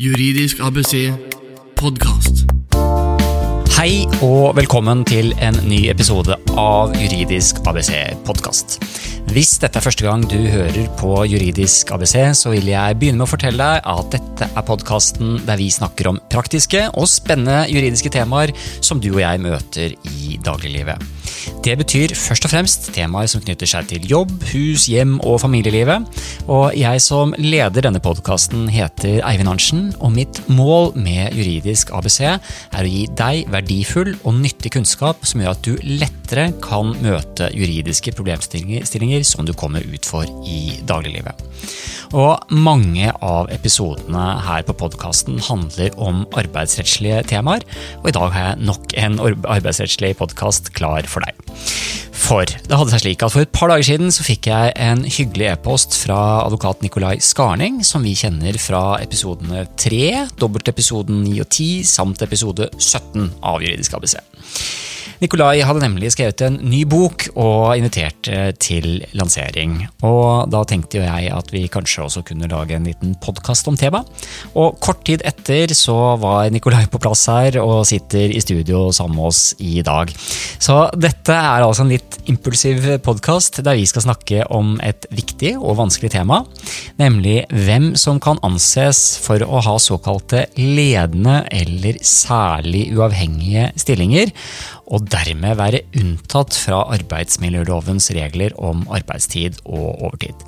Juridisk ABC podkast. Hei og velkommen til en ny episode av Juridisk ABC podkast. Hvis dette er første gang du hører på Juridisk ABC, så vil jeg begynne med å fortelle deg at dette er podkasten der vi snakker om praktiske og spennende juridiske temaer som du og jeg møter i dagliglivet. Det betyr først og fremst temaer som knytter seg til jobb, hus, hjem og familielivet. Og jeg som leder denne podkasten heter Eivind Arntzen, og mitt mål med Juridisk ABC er å gi deg verdifull og nyttig kunnskap som gjør at du lettere kan møte juridiske problemstillinger som du kommer ut for i dagliglivet. Og mange av episodene her på podkasten handler om arbeidsrettslige temaer, og i dag har jeg nok en arbeidsrettslig podkast klar for deg. For det hadde seg slik at for et par dager siden så fikk jeg en hyggelig e-post fra advokat Nikolai Skarning, som vi kjenner fra episodene 3, dobbeltepisoden 9 og 10 samt episode 17 av Juridisk ABC. Nikolai hadde nemlig skrevet en ny bok og invitert til lansering. Og da tenkte jo jeg at vi kanskje også kunne lage en liten podkast om temaet. Og kort tid etter så var Nikolai på plass her og sitter i studio sammen med oss i dag. Så dette er altså en litt impulsiv podkast der vi skal snakke om et viktig og vanskelig tema, nemlig hvem som kan anses for å ha såkalte ledende eller særlig uavhengige stillinger, og dermed være unntatt fra arbeidsmiljølovens regler om arbeidstid og overtid.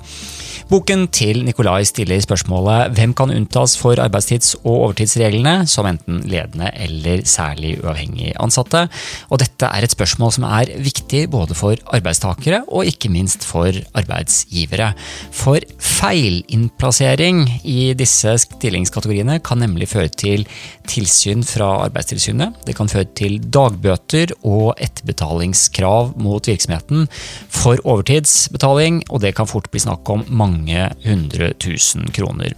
Boken til Nikolai stiller spørsmålet hvem kan unntas for arbeidstids- og overtidsreglene som enten ledende eller særlig uavhengig ansatte. Og dette er et spørsmål som er viktig både for arbeidstakere og ikke minst for arbeidsgivere. For feilinnplassering i disse stillingskategoriene kan nemlig føre til tilsyn fra Arbeidstilsynet. Det kan føre til dagbøter og etterbetalingskrav mot virksomheten for overtidsbetaling, og det kan fort bli snakk om mange hundre tusen kroner.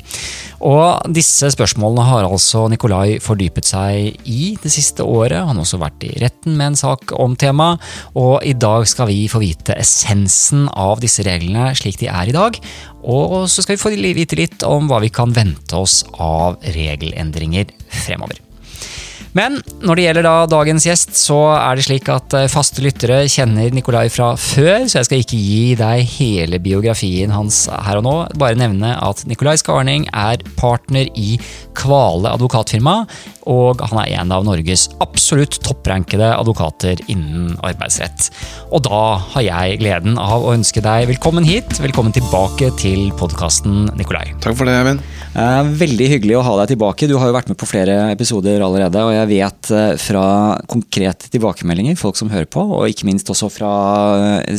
Og disse spørsmålene har altså Nikolai fordypet seg i det siste året. Han har også vært i retten med en sak om temaet, og i dag skal vi få vite essensen av disse reglene slik de er i dag. Og så skal vi få vite litt om hva vi kan vente oss av regelendringer fremover. Men når det gjelder da dagens gjest, så er det slik at faste lyttere kjenner Nikolai fra før, så jeg skal ikke gi deg hele biografien hans her og nå. Bare nevne at Nikolai Skarning er partner i Kvale advokatfirma, og han er en av Norges absolutt topprankede advokater innen arbeidsrett. Og da har jeg gleden av å ønske deg velkommen hit. Velkommen tilbake til podkasten, Nikolai. Takk for det, Eivind. Veldig hyggelig å ha deg tilbake. Du har jo vært med på flere episoder allerede. og jeg vet fra konkrete tilbakemeldinger, folk som hører på, og ikke minst også fra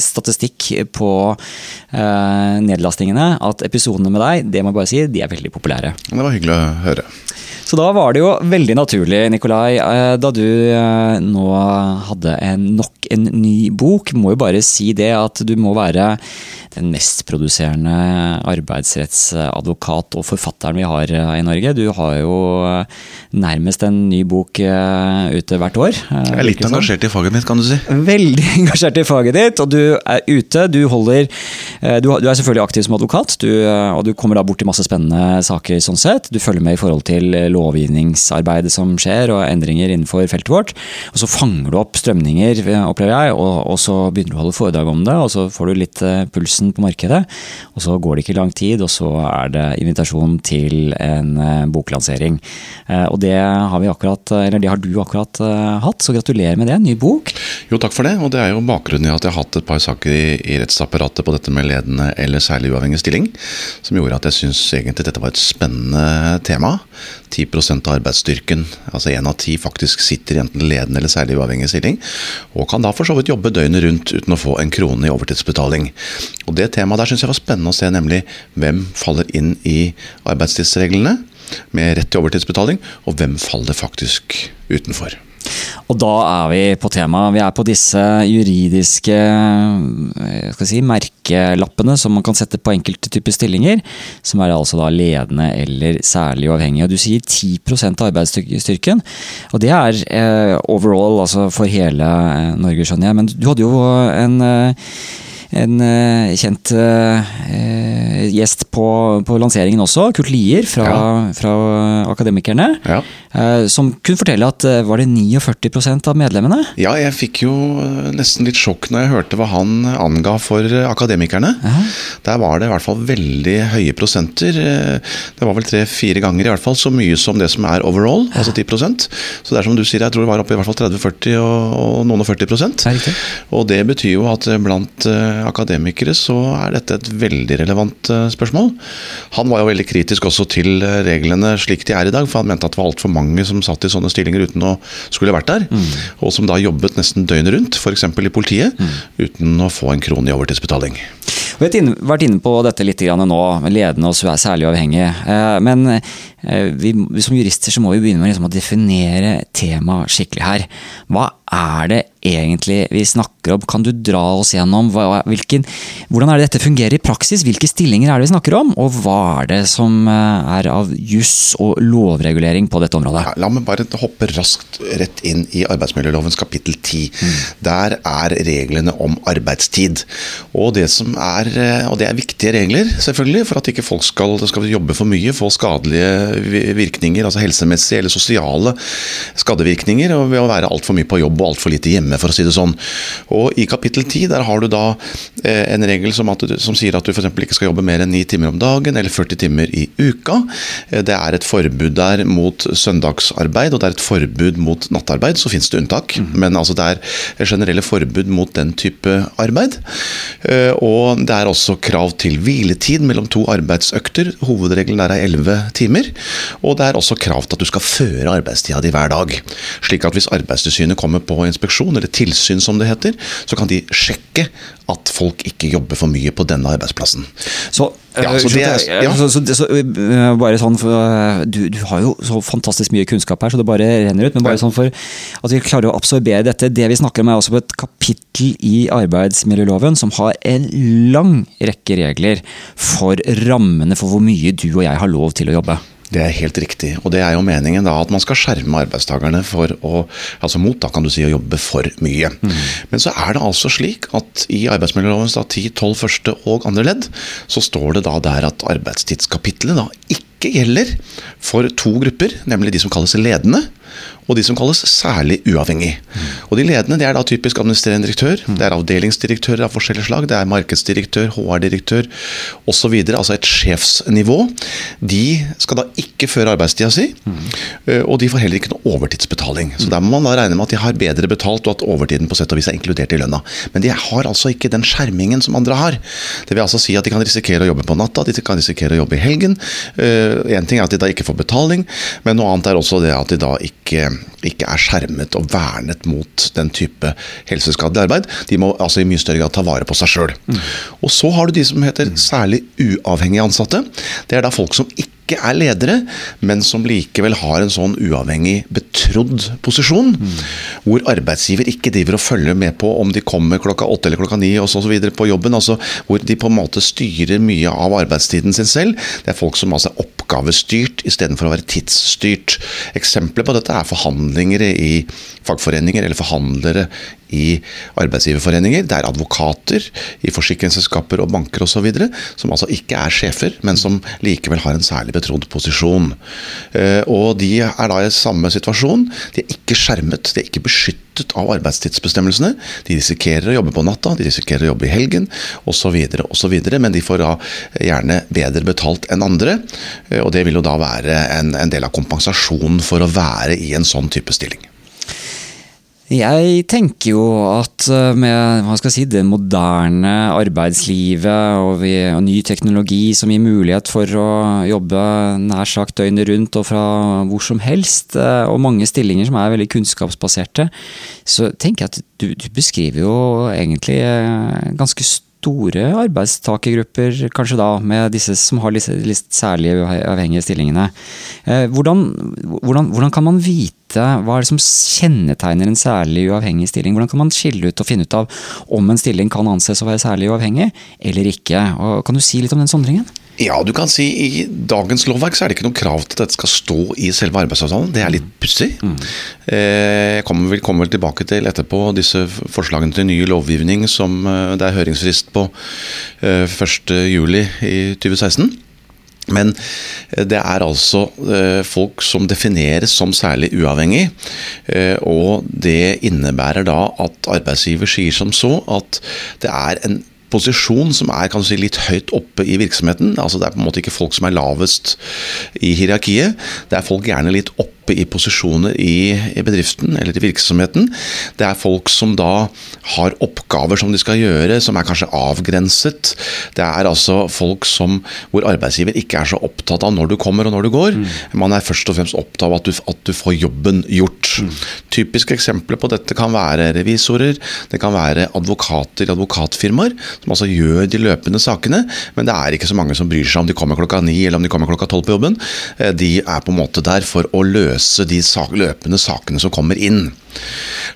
statistikk på eh, nedlastingene, at episodene med deg det må jeg bare si, de er veldig populære. Det var hyggelig å høre. Så da var det jo veldig naturlig, Nikolai, da du nå hadde en, nok en ny bok. Må jo bare si det at du må være den mest produserende arbeidsrettsadvokat og forfatteren vi har i Norge. Du har jo nærmest en ny bok ute hvert år. Jeg er litt engasjert i faget mitt, kan du si. Veldig engasjert i faget ditt, og du er ute. Du holder Du, er selvfølgelig aktiv som advokat, du, og du kommer da bort til masse spennende saker sånn sett. Du følger med i forhold til lovgivningsarbeidet som skjer, og endringer innenfor feltet vårt. Og så fanger du opp strømninger, opplever jeg, og, og så begynner du å holde foredrag om det, og så får du litt pulsen på markedet. Og så går det ikke lang tid, og så er det invitasjon til en boklansering. Og det har, vi akkurat, eller det har du akkurat hatt, så gratulerer med det. Ny bok. Jo, takk for det. Og det er jo bakgrunnen i at jeg har hatt et par saker i, i rettsapparatet på dette med ledende eller særlig uavhengig stilling, som gjorde at jeg syns egentlig dette var et spennende tema. 10 av arbeidsstyrken, altså én av ti, faktisk sitter i enten ledende eller særlig uavhengig stilling, og kan da for så vidt jobbe døgnet rundt uten å få en krone i overtidsbetaling. Og Det temaet der syns jeg var spennende å se, nemlig hvem faller inn i arbeidstidsreglene med rett til overtidsbetaling, og hvem faller faktisk utenfor. Og da er vi på temaet. Vi er på disse juridiske si, merkelappene som man kan sette på enkelte typer stillinger. Som er altså da ledende eller særlig uavhengig. Og du sier 10% av arbeidsstyrken. Og det er eh, overall, altså for hele Norge, skjønner jeg. Men du hadde jo en en eh, kjent eh, gjest på, på lanseringen også, Kurt Lier fra, fra Akademikerne. Ja. eh, som kunne fortelle at var det 49% av medlemmene? Ja, jeg fikk jo nesten litt sjokk når jeg hørte hva han anga for akademikerne. Der var det i hvert fall veldig høye prosenter. Det var vel tre-fire ganger i hvert fall så mye som det som er overall, altså 10% Så det er som du sier, jeg tror det var oppe i hvert fall 30-40 og, og noen og 40 Ja, riktig. Og det betyr jo at blant akademikere så er dette et veldig relevant eh, spørsmål. Han var jo veldig kritisk også til eh, reglene slik de er i dag, for han mente at det var altfor mange som satt i sånne stillinger uten å skulle vært der, og som da jobbet nesten døgnet rundt, f.eks. i politiet, uten å få en krone i overtidsbetaling. Vi har vært inne, på dette litt nå, ledende og særlig avhengig. Eh, Men eh, vi, som jurister så må vi begynne med liksom å definere temaet skikkelig her. Hva er det egentlig vi snakker om? Kan du dra oss gjennom hva, hvilken, hvordan er det dette fungerer i praksis? Hvilke stillinger er det vi snakker om? Og hva er det som eh, er av juss og lovregulering på dette området? Ja, la meg bare hoppe raskt rett inn i arbeidsmiljølovens kapittel 10. Der er reglene om arbeidstid. Og det, som er, eh, og det er viktige regler, selvfølgelig, for at ikke folk skal, skal jobbe for mye, få skadelige virkninger, altså helsemessige eller sosiale skadevirkninger, og ved å være altfor mye på jobb og altfor lite hjemme, for å si det sånn. Og i kapittel 10 der har du da eh, en regel som, at, som sier at du f.eks. ikke skal jobbe mer enn ni timer om dagen, eller 40 timer i uka. Eh, Det er et forbud der mot søndagsarbeid, og det er et forbud mot nattarbeid. Så finnes det unntak, men altså det er generelle forbud mot den type arbeid. Eh, Og det er også krav til hviletid mellom to arbeidsøkter. Hovedregelen der er 11 timer. Og det er også krav til at du skal føre arbeidstida di hver dag. Slik at hvis Arbeidstilsynet kommer på inspeksjon, eller tilsyn som det heter, så kan de sjekke at folk ikke jobber for mye på denne arbeidsplassen. Så, Ja, så det skjønte jeg- ja. så, så, så, bare sånn øh, du, du har jo så fantastisk mye kunnskap her, så det bare renner ut. Men bare sånn for at vi klarer å absorbere dette. Det vi snakker om, er også på et kapittel i arbeidsmiljøloven som har en lang rekke regler for rammene for hvor mye du og jeg har lov til å jobbe. Det er helt riktig. Og det er jo meningen da at man skal skjerme arbeidstakerne for å, altså mot da kan du si å jobbe for mye. Men så er det altså slik at i arbeidsmiljølovens 10, 12 første og andre ledd, så står det da der at arbeidstidskapitlet da ikke gjelder for to grupper, nemlig de som kalles ledende, og de som kalles særlig uavhengig. Og de ledende det er da typisk administrerende direktør, det er avdelingsdirektører av forskjellige slag, det er markedsdirektør, HR-direktør osv. Altså et sjefsnivå. De skal da ikke føre arbeidstida si, mm. og de får heller ikke noe overtidsbetaling. Så der må man da regne med at de har bedre betalt, og at overtiden på sett og vis er inkludert i lønna. Men de har altså ikke den skjermingen som andre har. Det vil altså si at de kan risikere å jobbe på natta, de kan risikere å jobbe i helgen. Én ting er at de da ikke får betaling, men noe annet er også det at de da ikke, ikke er skjermet og vernet mot den type helseskadelig arbeid. De må altså i mye større grad ta vare på seg sjøl. Og så har du de som heter særlig uavhengige ansatte. Det er da folk som ikke ikke er ledere, men som likevel har en sånn uavhengig, betrodd posisjon. Hvor arbeidsgiver ikke driver og følger med på om de kommer klokka åtte eller klokka ni og så videre på jobben. altså Hvor de på en måte styrer mye av arbeidstiden sin selv. Det er folk som altså er oppgavestyrt istedenfor å være tidsstyrt. Eksempler på dette er forhandlinger i fagforeninger eller forhandlere i arbeidsgiverforeninger. Det er advokater i forsikringsselskaper og banker osv. som altså ikke er sjefer, men som likevel har en særlig betrodd posisjon. Eh, Og de er da i samme situasjon. De er ikke skjermet, de er ikke beskyttet av arbeidstidsbestemmelsene. De risikerer å jobbe på natta, de risikerer å jobbe i helgen osv. osv. Men de får da gjerne bedre betalt enn andre. eh, Og det vil jo da være en, en del av kompensasjonen for å være i en sånn type stilling. Jeg tenker jo at eh, med hva skal jeg si, det moderne arbeidslivet og, vi, og ny teknologi som gir mulighet for å jobbe nær sagt døgnet rundt og fra hvor som helst, eh, og mange stillinger som er veldig kunnskapsbaserte, så tenker jeg at du, du beskriver jo egentlig ganske ganske store arbeidstakergrupper, kanskje da, med disse som har disse litt særlig avhengige stillingene. Eh, Hvordan, hvordan, hvordan kan man vite hva er det som kjennetegner en særlig uavhengig stilling? Hvordan kan man skille ut og finne ut av om en stilling kan anses å være særlig uavhengig eller ikke? Og kan du si litt om den sondringen? Ja, du kan si i dagens lovverk så er det ikke noe krav til at dette skal stå i selve arbeidsavtalen. Det er litt pussig. Mm. Jeg kommer vel, kommer vel, tilbake til etterpå disse forslagene til ny lovgivning som det er høringsfrist på 1.7 i 2016. Men det er altså folk som defineres som særlig uavhengig. Og det innebærer da at arbeidsgiver sier som så at det er en posisjon som er kan du si, litt høyt oppe i virksomheten. altså Det er på en måte ikke folk som er lavest i hierarkiet. Det er folk gjerne litt oppe oppe i posisjoner i, i, bedriften eller i virksomheten. Det er folk som da har oppgaver som de skal gjøre, som er kanskje avgrenset. Det er altså folk som, hvor arbeidsgiver ikke er så opptatt av når du kommer og når du går. Mm. Man er først og fremst opptatt av at du, at du får jobben gjort. Mm. Typiske eksempler på dette kan være revisorer, det kan være advokater i advokatfirmaer, som altså gjør de løpende sakene, men det er ikke så mange som bryr seg om de kommer klokka ni eller om de kommer klokka tolv på jobben. Eh, de er på en måte der for å løse løse de sak løpende sakene som kommer inn.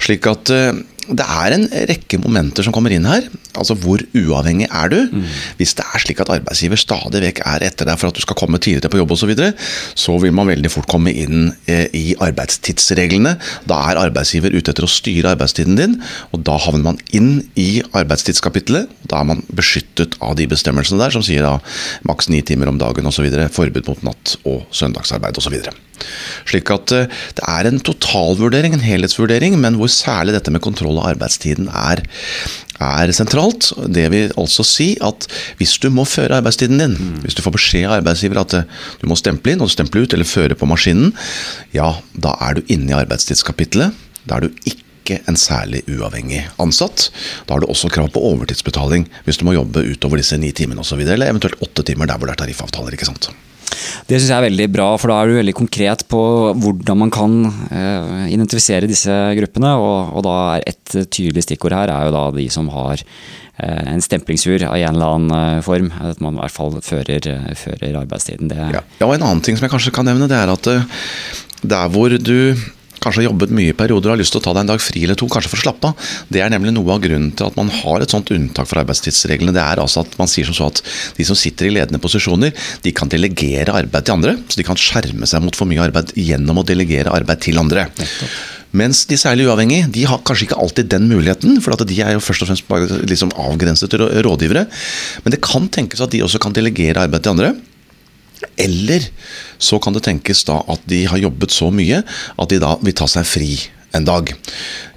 Slik at uh, det er en rekke momenter som kommer inn her. Altså hvor uavhengig er du? Mm. Hvis det er slik at arbeidsgiver stadig vekk er etter deg for at du skal komme tidligere på jobb osv., så, videre, så vil man veldig fort komme inn eh, i arbeidstidsreglene. Da er arbeidsgiver ute etter å styre arbeidstiden din, og da havner man inn i arbeidstidskapitlet. Da er man beskyttet av de bestemmelsene der som sier da maks ni timer om dagen osv. Forbud mot natt- og søndagsarbeid osv. Slik at eh, det er en totalvurdering, en helhetsvurdering, men hvor særlig dette med kontroll av arbeidstiden er, er sentralt. Det vil altså si at hvis du må føre arbeidstiden din, mm. hvis du får beskjed av arbeidsgiver at eh, du må stemple inn og stemple ut, eller føre på maskinen, ja, da er du inne i arbeidstidskapitlet. Da er du ikke en særlig uavhengig ansatt. Da har du også krav på overtidsbetaling hvis du må jobbe utover disse ni timene osv., eller eventuelt åtte timer der hvor det er tariffavtaler. ikke sant? Det syns jeg er veldig bra, for da er du veldig konkret på hvordan man kan uh, identifisere disse gruppene. Og, og, da er et tydelig stikkord her er jo da de som har uh, en stemplingsur av en eller annen uh, form. At man i hvert fall fører, fører arbeidstiden. Det ja. ja, og En annen ting som jeg kanskje kan nevne, det er at der hvor du kanskje har jobbet mye i perioder og har lyst til å ta deg en dag fri eller to, kanskje for å slappe av. Det er nemlig noe av grunnen til at man har et sånt unntak for arbeidstidsreglene. Det er altså at man sier som så at de som sitter i ledende posisjoner, de kan delegere arbeid til andre. Så de kan skjerme seg mot for mye arbeid gjennom å delegere arbeid til andre. Mens de særlig uavhengige de har kanskje ikke alltid den muligheten, for de er jo først og fremst liksom avgrenset til rådgivere. Men det kan tenkes at de også kan delegere arbeid til andre. Eller så kan det tenkes da at de har jobbet så mye at de da vil ta seg fri en dag.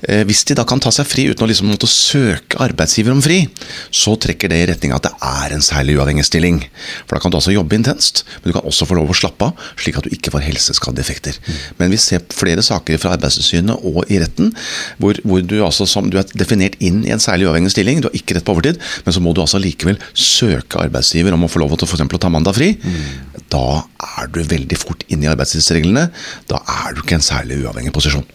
Eh, hvis de da kan ta seg fri uten å liksom måtte søke arbeidsgiver om fri, så trekker det i retning av at det er en særlig uavhengig stilling. For da kan du altså jobbe intenst, men du kan også få lov å slappe av, slik at du ikke får helseskadeeffekter. Mm. Men vi ser flere saker fra Arbeidstilsynet og i retten hvor, hvor du, altså som, du er definert inn i en særlig uavhengig stilling, du har ikke rett på overtid, men så må du altså likevel søke arbeidsgiver om å få lov til for å ta mandag fri. Mm. Da er du veldig fort inne i arbeidstidsreglene. Da er du ikke en særlig uavhengig posisjon.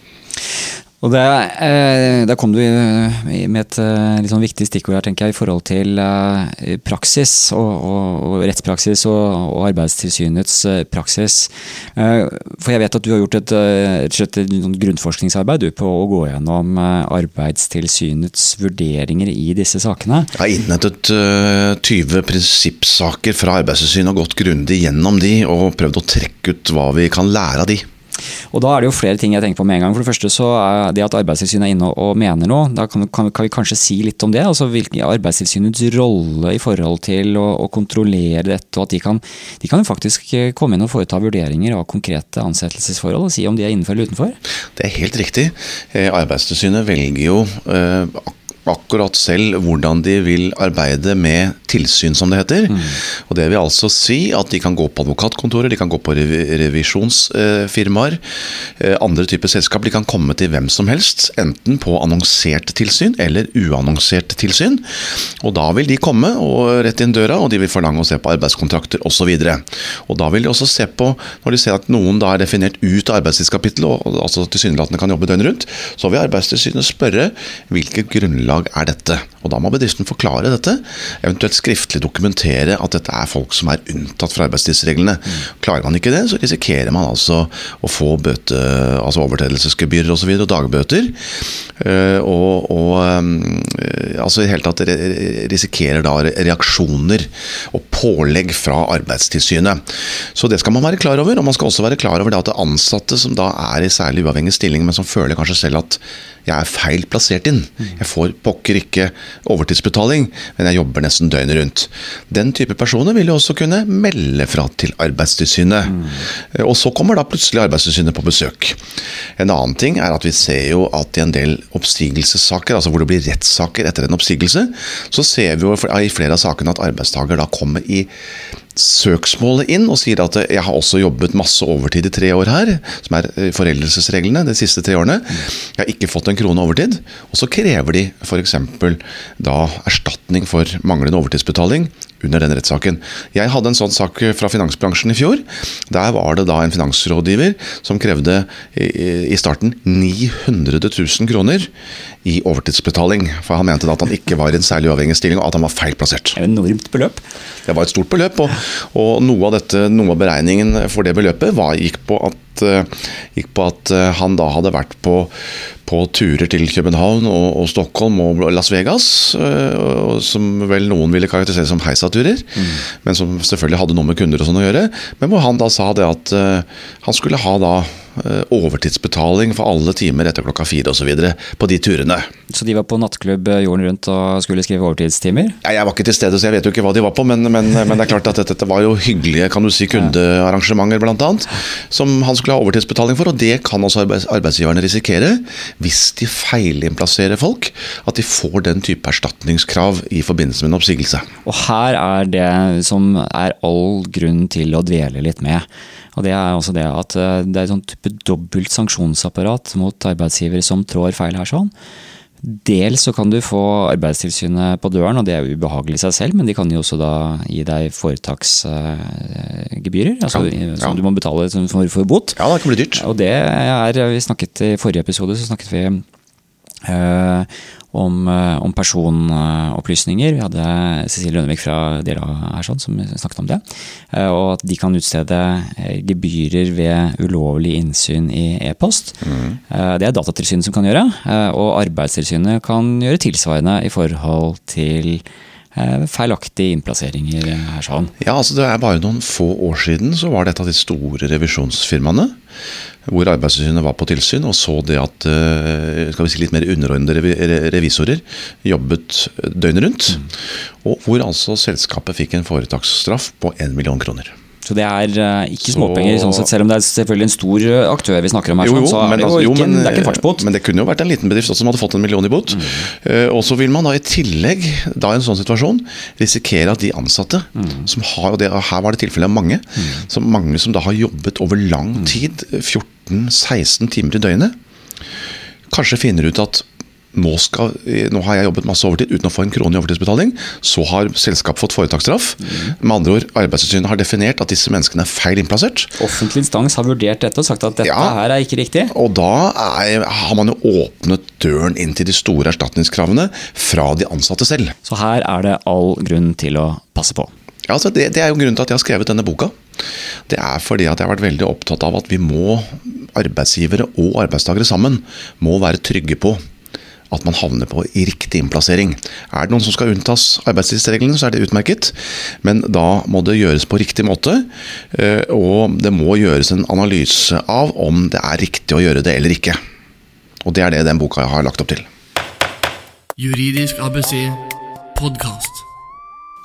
Og det, eh, Der kom du med et eh, litt sånn viktig stikkord her, tenker jeg, i forhold til eh, praksis og, og, og rettspraksis og, og, Arbeidstilsynets praksis. For jeg vet at du har gjort et, et, et grunnforskningsarbeid du, på å gå gjennom Arbeidstilsynets vurderinger i disse sakene. Jeg har innhentet 20 prinsippsaker fra Arbeidstilsynet og gått grundig gjennom de og prøvd å trekke ut hva vi kan lære av de. Og Da er det jo flere ting jeg tenker på med en gang. For det første så er det at Arbeidstilsynet er inne og mener noe. Da kan, kan, kan vi kanskje si litt om det? altså hvilken Arbeidstilsynets rolle i forhold til å, å kontrollere dette. og at de kan, de kan faktisk eh, komme inn og foreta vurderinger av konkrete ansettelsesforhold og si om de er innenfor eller utenfor? Det er helt riktig. Eh, Arbeidstilsynet velger jo eh, akkurat selv hvordan de vil arbeide med tilsyn, som det heter. Mm. Og Det vil altså si at de kan gå på advokatkontorer, de kan gå på revisjonsfirmaer, eh, andre typer selskap. De kan komme til hvem som helst, enten på annonsert tilsyn eller uannonsert tilsyn. Og Da vil de komme og rett inn døra, og de vil forlange å se på arbeidskontrakter osv. Da vil de også se på, når de ser at noen da er definert ut av arbeidstidskapittelet, og altså tilsynelatende kan jobbe døgnet rundt, så vil Arbeidstilsynet spørre hvilket grunnlag arbeidsoverdrag er dette? Og Da må bedriften forklare dette, eventuelt skriftlig dokumentere at dette er folk som er unntatt fra arbeidstidsreglene. Klarer man ikke det, så risikerer man altså å få bøte, altså overtredelsesgebyrer osv. Og, og dagbøter. Eh, og, og eh, altså i hele tatt risikerer da reaksjoner og pålegg fra Arbeidstilsynet. Så det skal man være klar over. Og man skal også være klar over det at det ansatte som da er i særlig uavhengig stilling, men som føler kanskje selv at jeg er feil plassert inn. Jeg får pokker ikke overtidsbetaling, men jeg jobber nesten døgnet rundt. Den type personer vil jo også kunne melde fra til Arbeidstilsynet. Mm. Og så kommer da plutselig Arbeidstilsynet på besøk. En annen ting er at vi ser jo at i en del oppsigelsessaker, altså hvor det blir rettssaker etter en oppsigelse, så ser vi jo i flere av sakene at arbeidstaker da kommer i søksmålet inn og sier at jeg har også jobbet masse overtid i tre år her, som er eh, foreldelsesreglene de siste tre årene. Jeg har ikke fått en krone overtid. Og så krever de f.eks. da erstatning for manglende overtidsbetaling under den rettssaken. Jeg hadde en sånn sak fra finansbransjen i fjor. Der var det da en finansrådgiver som krevde i starten 900 000 kroner i overtidsbetaling. For han mente da at han ikke var i en særlig uavhengig stilling, og at han var feil plassert. Et enormt beløp. Det var et stort beløp, og, og noe, av dette, noe av beregningen for det beløpet var, gikk på at Eh, gikk på at eh, han da hadde vært på, på turer til København og, og, Stockholm og Las Vegas, eh, som vel noen ville karakterisere som heisaturer, mm. men som selvfølgelig hadde noe med kunder og sånn å gjøre. Men hvor han da sa det at han skulle ha da overtidsbetaling for alle timer etter klokka fire osv. på de turene. Så de var på nattklubb jorden rundt og skulle skrive overtidstimer? Ja, jeg var ikke til stede, så jeg vet jo ikke hva de var på, men, men, men det er klart at dette var jo hyggelige kan du si, kundearrangementer, annet, som han skulle ha overtidsbetaling for, og det kan også arbeidsgiverne risikere hvis de feilinnplasserer folk. At de får den type erstatningskrav i forbindelse med en oppsigelse. Og her er det som er all grunn til å dvele litt med. Og Det er også det at eh, det er et sånt type dobbelt sanksjonsapparat mot arbeidsgivere som trår feil her. sånn. Dels så kan du få Arbeidstilsynet på døren, og det er jo ubehagelig i seg selv, men de kan jo også da gi deg foretaksgebyrer, altså, ja, som du må betale for, for bot. Ja, det kan bli dyrt. Og det er, vi snakket I forrige episode så snakket vi øh, om, eh, om, personopplysninger. Vi hadde Cecilie Lønnevik fra Dela her sånn, som snakket om det. Eh, og at de kan utstede eh, gebyrer ved ulovlig innsyn i e-post. Mm. Det er Datatilsynet som kan gjøre, og Arbeidstilsynet kan gjøre tilsvarende i forhold til feilaktige innplasseringer her sånn. Ja, altså Det er bare noen få år siden så var det et av de store revisjonsfirmaene hvor Arbeidstilsynet var på tilsyn og så det at eh, skal vi si litt mer underordnede revisorer jobbet døgnet rundt. Mm. Og hvor altså selskapet fikk en foretaksstraff på 1 million kroner. Så det er uh, ikke småpenger, sånn sett, selv om det er selvfølgelig en stor eh, aktør vi snakker om her. Jo, jo, så er det, jo, altså, jo, ikke, men, det er ikke en fartsbot. Men det kunne jo vært en liten bedrift også som hadde fått en million i bot. Mm. Uh, og så vil man da i tillegg, da i en sånn situasjon, risikere at de ansatte, mm. som har, og det, her var det tilfellet mange, mm. som mange som da har jobbet over lang mm. tid, 14-16 timer i døgnet, kanskje finner ut at nå, skal, nå, har jeg jobbet masse overtid uten å få en krone i overtidsbetaling. Så har selskapet fått foretaksstraff. Mm. Med andre ord, Arbeidstilsynet har definert at disse menneskene er feil innplassert. Offentlig instans har vurdert dette og sagt at dette ja, her er ikke riktig? Og da er, har man jo åpnet døren inn til de store erstatningskravene fra de ansatte selv. Så her er det all grunn til å passe på? Ja, altså det, det er jo grunnen til at jeg har skrevet denne boka. Det er fordi at jeg har vært veldig opptatt av at vi må, arbeidsgivere og arbeidstakere sammen, må være trygge på at man havner på riktig innplassering. Er det noen som skal unntas arbeidstidsreglene, så er det utmerket, men da må det gjøres på riktig måte. Eh, og det må gjøres en analyse av om det er riktig å gjøre det eller ikke. Og det er det den boka har lagt opp til. Juridisk ABC podkast.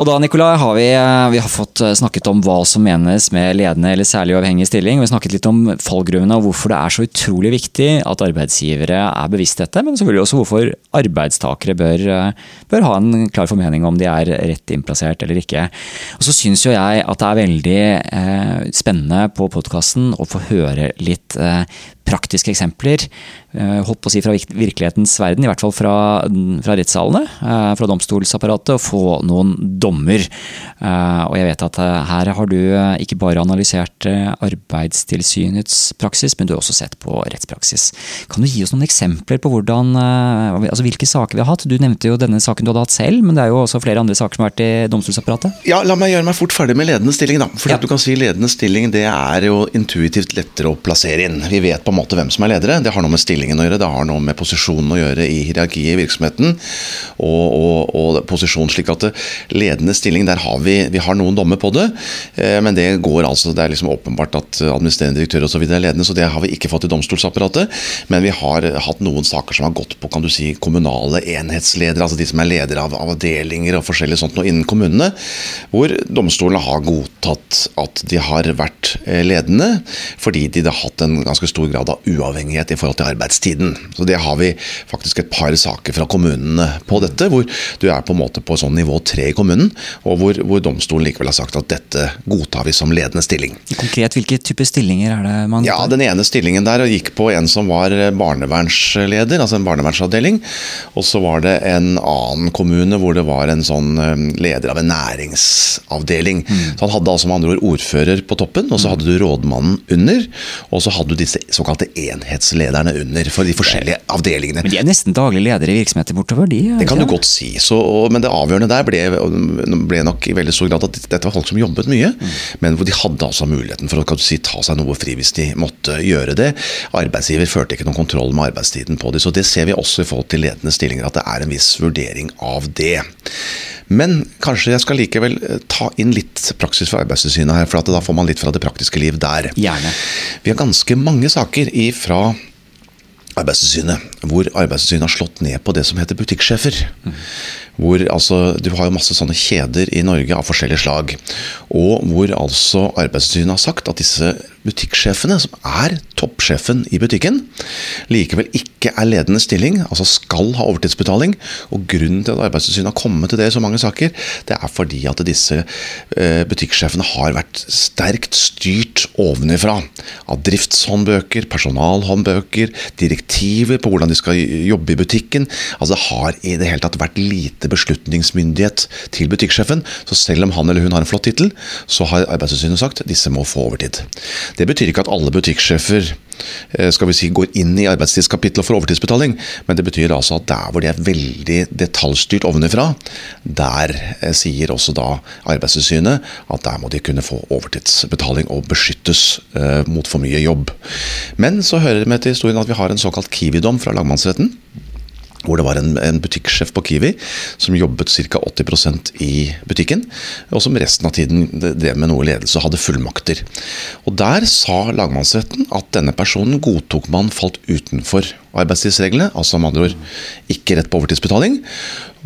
Og da Nikolai, har vi, eh, vi, har fått eh, snakket om hva som menes med ledende eller særlig uavhengig stilling. Vi har snakket litt om fallgruvene og hvorfor det er så utrolig viktig at arbeidsgivere er bevisst dette. Men selvfølgelig også hvorfor arbeidstakere bør, eh, bør ha en klar formening om de er rett innplassert eller ikke. Og så syns jo jeg at det er veldig eh, spennende på podkasten å få høre litt eh, praktiske eksempler, eh, holdt på å si fra virkelighetens verden, i hvert fall fra, fra rettssalene, eh, fra domstolsapparatet, og få noen dommer. Og jeg vet at her har du ikke bare analysert Arbeidstilsynets praksis, men du har også sett på rettspraksis. Kan du gi oss noen eksempler på hvordan, altså hvilke saker vi har hatt? Du nevnte jo denne saken du hadde hatt selv, men det er jo også flere andre saker som har vært i domstolsapparatet? Ja, La meg gjøre meg fort ferdig med ledende stilling. da. For ja. du kan si Ledende stilling det er jo intuitivt lettere å plassere inn. Vi vet på en måte hvem som er ledere. Det har noe med stillingen å gjøre, det har noe med posisjonen å gjøre i hierarkiet i virksomheten. Og, og, og posisjon slik at ledende stilling, der har vi, vi har noen dommer på det. Eh, men det går altså, det er liksom åpenbart at administrerende direktør osv. er ledende, så det har vi ikke fått i domstolsapparatet. Men vi har hatt noen saker som har gått på kan du si, kommunale enhetsledere, altså de som er ledere av, av avdelinger og forskjellig sånt noe innen kommunene, hvor domstolene har godtatt at de har vært eh, ledende, fordi de har hatt en ganske stor grad av uavhengighet i forhold til arbeidstiden. Så Det har vi faktisk et par saker fra kommunene på dette, hvor du er på en måte på sånn nivå tre i kommunen, og hvor, hvor domstolen likevel har sagt at dette godtar vi som ledende stilling. Konkret, hvilke typer stillinger er det man Ja, Den ene stillingen der gikk på en som var barnevernsleder, altså en barnevernsavdeling. Og så var det en annen kommune hvor det var en sånn eh, leder av en næringsavdeling. Mm. Så Han hadde altså med andre ord ordfører på toppen, og så hadde du rådmannen under. Og så hadde du disse såkalte enhetslederne under for de forskjellige avdelingene. Men de er nesten daglig ledere i virksomheter bortover, de? Det kan du godt si. Så, og, men det avgjørende der ble, ble, nok i veldig stor grad at dette var folk som jobbet mye, mm. men hvor de hadde altså muligheten for å si, ta seg noe fri hvis de måtte gjøre det. Arbeidsgiver førte ikke noen kontroll med arbeidstiden på det. Så det ser vi også i forhold til ledende stillinger, at det er en viss vurdering av det. Men kanskje jeg skal likevel eh, ta inn litt praksis fra Arbeidstilsynet her, for da får man litt fra det praktiske liv der. Gjerne. Vi har ganske mange saker fra Arbeidstilsynet hvor Arbeidstilsynet har slått ned på det som heter butikksjefer. Mm. Hvor altså, Du har jo masse sånne kjeder i Norge av forskjellige slag. Og hvor altså Arbeidstilsynet har sagt at disse butikksjefene, som er toppsjefen i butikken, likevel ikke er ledende stilling, altså skal ha overtidsbetaling. Og Grunnen til at Arbeidstilsynet har kommet til det i så mange saker, det er fordi at disse eh, butikksjefene har vært sterkt styrt ovenifra. Av driftshåndbøker, personalhåndbøker, direktiver på hvordan de skal jobbe i butikken. Altså Det har i det hele tatt vært lite beslutningsmyndighet til butikksjefen. Så selv om han eller hun har en flott tittel, så har Arbeidstilsynet sagt disse må få overtid. Det betyr ikke at alle butikksjefer eh, skal vi si, går inn i arbeidstidskapitlet for overtidsbetaling, men det betyr altså at der hvor de er veldig detaljstyrt ovenifra, der eh, sier også da Arbeidstilsynet at der må de kunne få overtidsbetaling og beskyttes eh, mot for mye jobb. Men så hører det med til historien at vi har en såkalt Kiwi-dom fra lagmannsretten hvor det var en, en butikksjef på Kiwi som jobbet ca. 80% i butikken, og som resten av tiden drev med noe ledelse og hadde fullmakter. Og Der sa lagmannsretten at denne personen godtok man falt utenfor arbeidstidsreglene, altså med andre ord ikke rett på overtidsbetaling.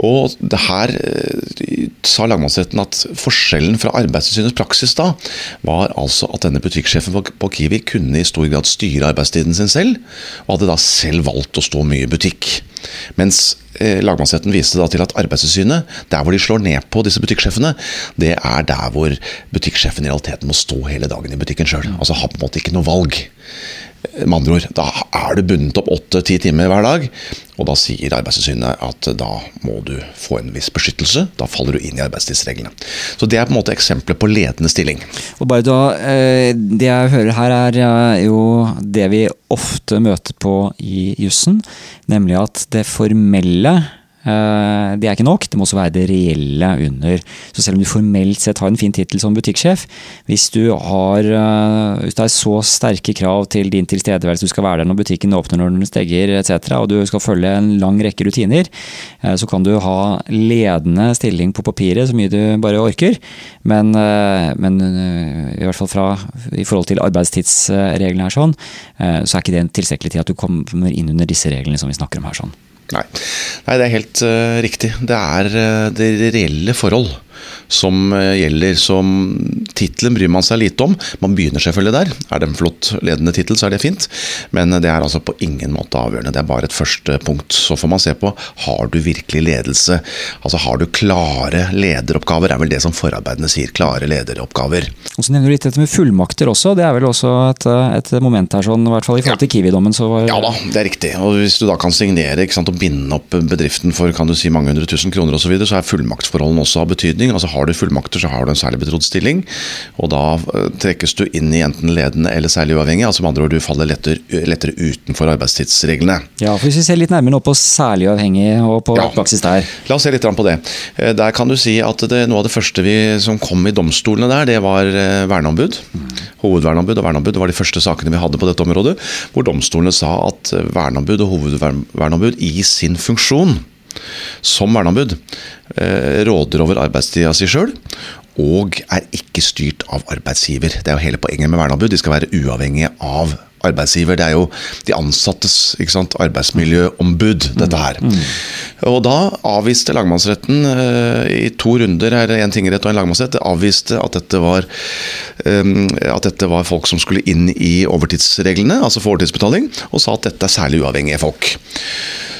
Og her eh, sa lagmannsretten at forskjellen fra Arbeidstilsynets praksis da, var altså at denne butikksjefen på Kiwi kunne i stor grad styre arbeidstiden sin selv, og hadde da selv valgt å stå mye i butikk. Mens eh, lagmannsretten viste da til at Arbeidstilsynet, der hvor de slår ned på disse butikksjefene, det er der hvor butikksjefen i realiteten må stå hele dagen i butikken sjøl. Altså har på en måte ikke noe valg. Med andre ord, da er du bundet opp åtte-ti timer hver dag. Og da sier Arbeidstilsynet at da må du få en viss beskyttelse. Da faller du inn i arbeidstidsreglene. Så det er på en måte eksempler på ledende stilling. Og bare da, eh, Det jeg hører her er jo det vi ofte møter på i jussen, nemlig at det formelle det er ikke nok, det må også være det reelle under. Så selv om du formelt sett har en fin tittel som butikksjef, hvis du har, eh, hvis det er så sterke krav til din tilstedeværelse, du skal være der når butikken åpner, når den stenger etc., og du skal følge en lang rekke rutiner, eh, så kan du ha ledende stilling på papiret så mye du bare orker, men, men i hvert fall fra, i forhold til arbeidstidsreglene her sånn, så er ikke det en tilstrekkelig tid at du kommer inn under disse reglene som vi snakker om her sånn. Nei. Nei, det er helt uh, riktig. Det er uh, det reelle forhold som eh, gjelder. Som tittelen bryr man seg lite om. Man begynner selvfølgelig der. Er det en flott ledende tittel, så er det fint. Men det er altså på ingen måte avgjørende. Det er bare et første punkt. Så får man se på har du virkelig ledelse. Altså har du klare lederoppgaver, er vel det som forarbeidene sier. Klare lederoppgaver. Og så nevner du litt dette med fullmakter også. Det er vel også et, et moment her, sånn, i hvert fall i forhold til Kiwi-dommen. Ja da, det er riktig. Og Hvis du da kan signere sant, og binde opp bedriften for kan du si, mange hundre tusen kroner osv., så, videre, så er fullmaktsforholdene også av betydning. Altså Har du fullmakter, så har du en særlig betrodd stilling. Og da uh, trekkes du inn i enten ledende eller særlig uavhengig. altså med andre ord Du faller lettere, lettere utenfor arbeidstidsreglene. Ja, for Hvis vi ser litt nærmere nå på særlig uavhengig og på ja. praksis der. La oss se litt på det. Eh, der kan du si at det, Noe av det første vi, som kom i domstolene der, det var eh, verneombud. Mm. Hovedverneombud og verneombud det var de første sakene vi hadde på dette området. Hvor domstolene sa at verneombud og hovedverneombud i sin funksjon som verneombud eh, råder over arbeidstida si sjøl, og er ikke styrt av arbeidsgiver. Det er jo hele poenget med verneombud. De skal være uavhengige av arbeidsgiver. Det er jo de ansattes arbeidsmiljøombud, dette her. Mm. Og da avviste lagmannsretten uh, i to runder, er det en tingrett og en lagmannsrett, avviste at dette, var, um, at dette var folk som skulle inn i overtidsreglene, altså for overtidsbetaling, og sa at dette er særlig uavhengige folk.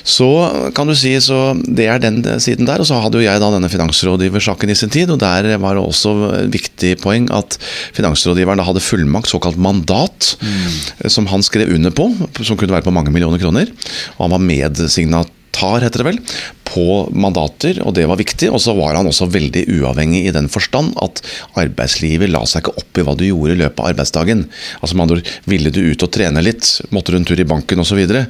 Så kan du si, så det er den siden der. Og så hadde jo jeg da denne finansrådgiversaken i sin tid, og der var det også et viktig poeng at finansrådgiveren da hadde fullmakt, såkalt mandat, mm. Som han skrev under på, som kunne være på mange millioner kroner. Og han var medsignatar, heter det vel, på mandater, og det var viktig. Og så var han også veldig uavhengig i den forstand at arbeidslivet la seg ikke opp i hva du gjorde i løpet av arbeidsdagen. Altså med andre ord, Ville du ut og trene litt, måtte du en tur i banken osv. Ja,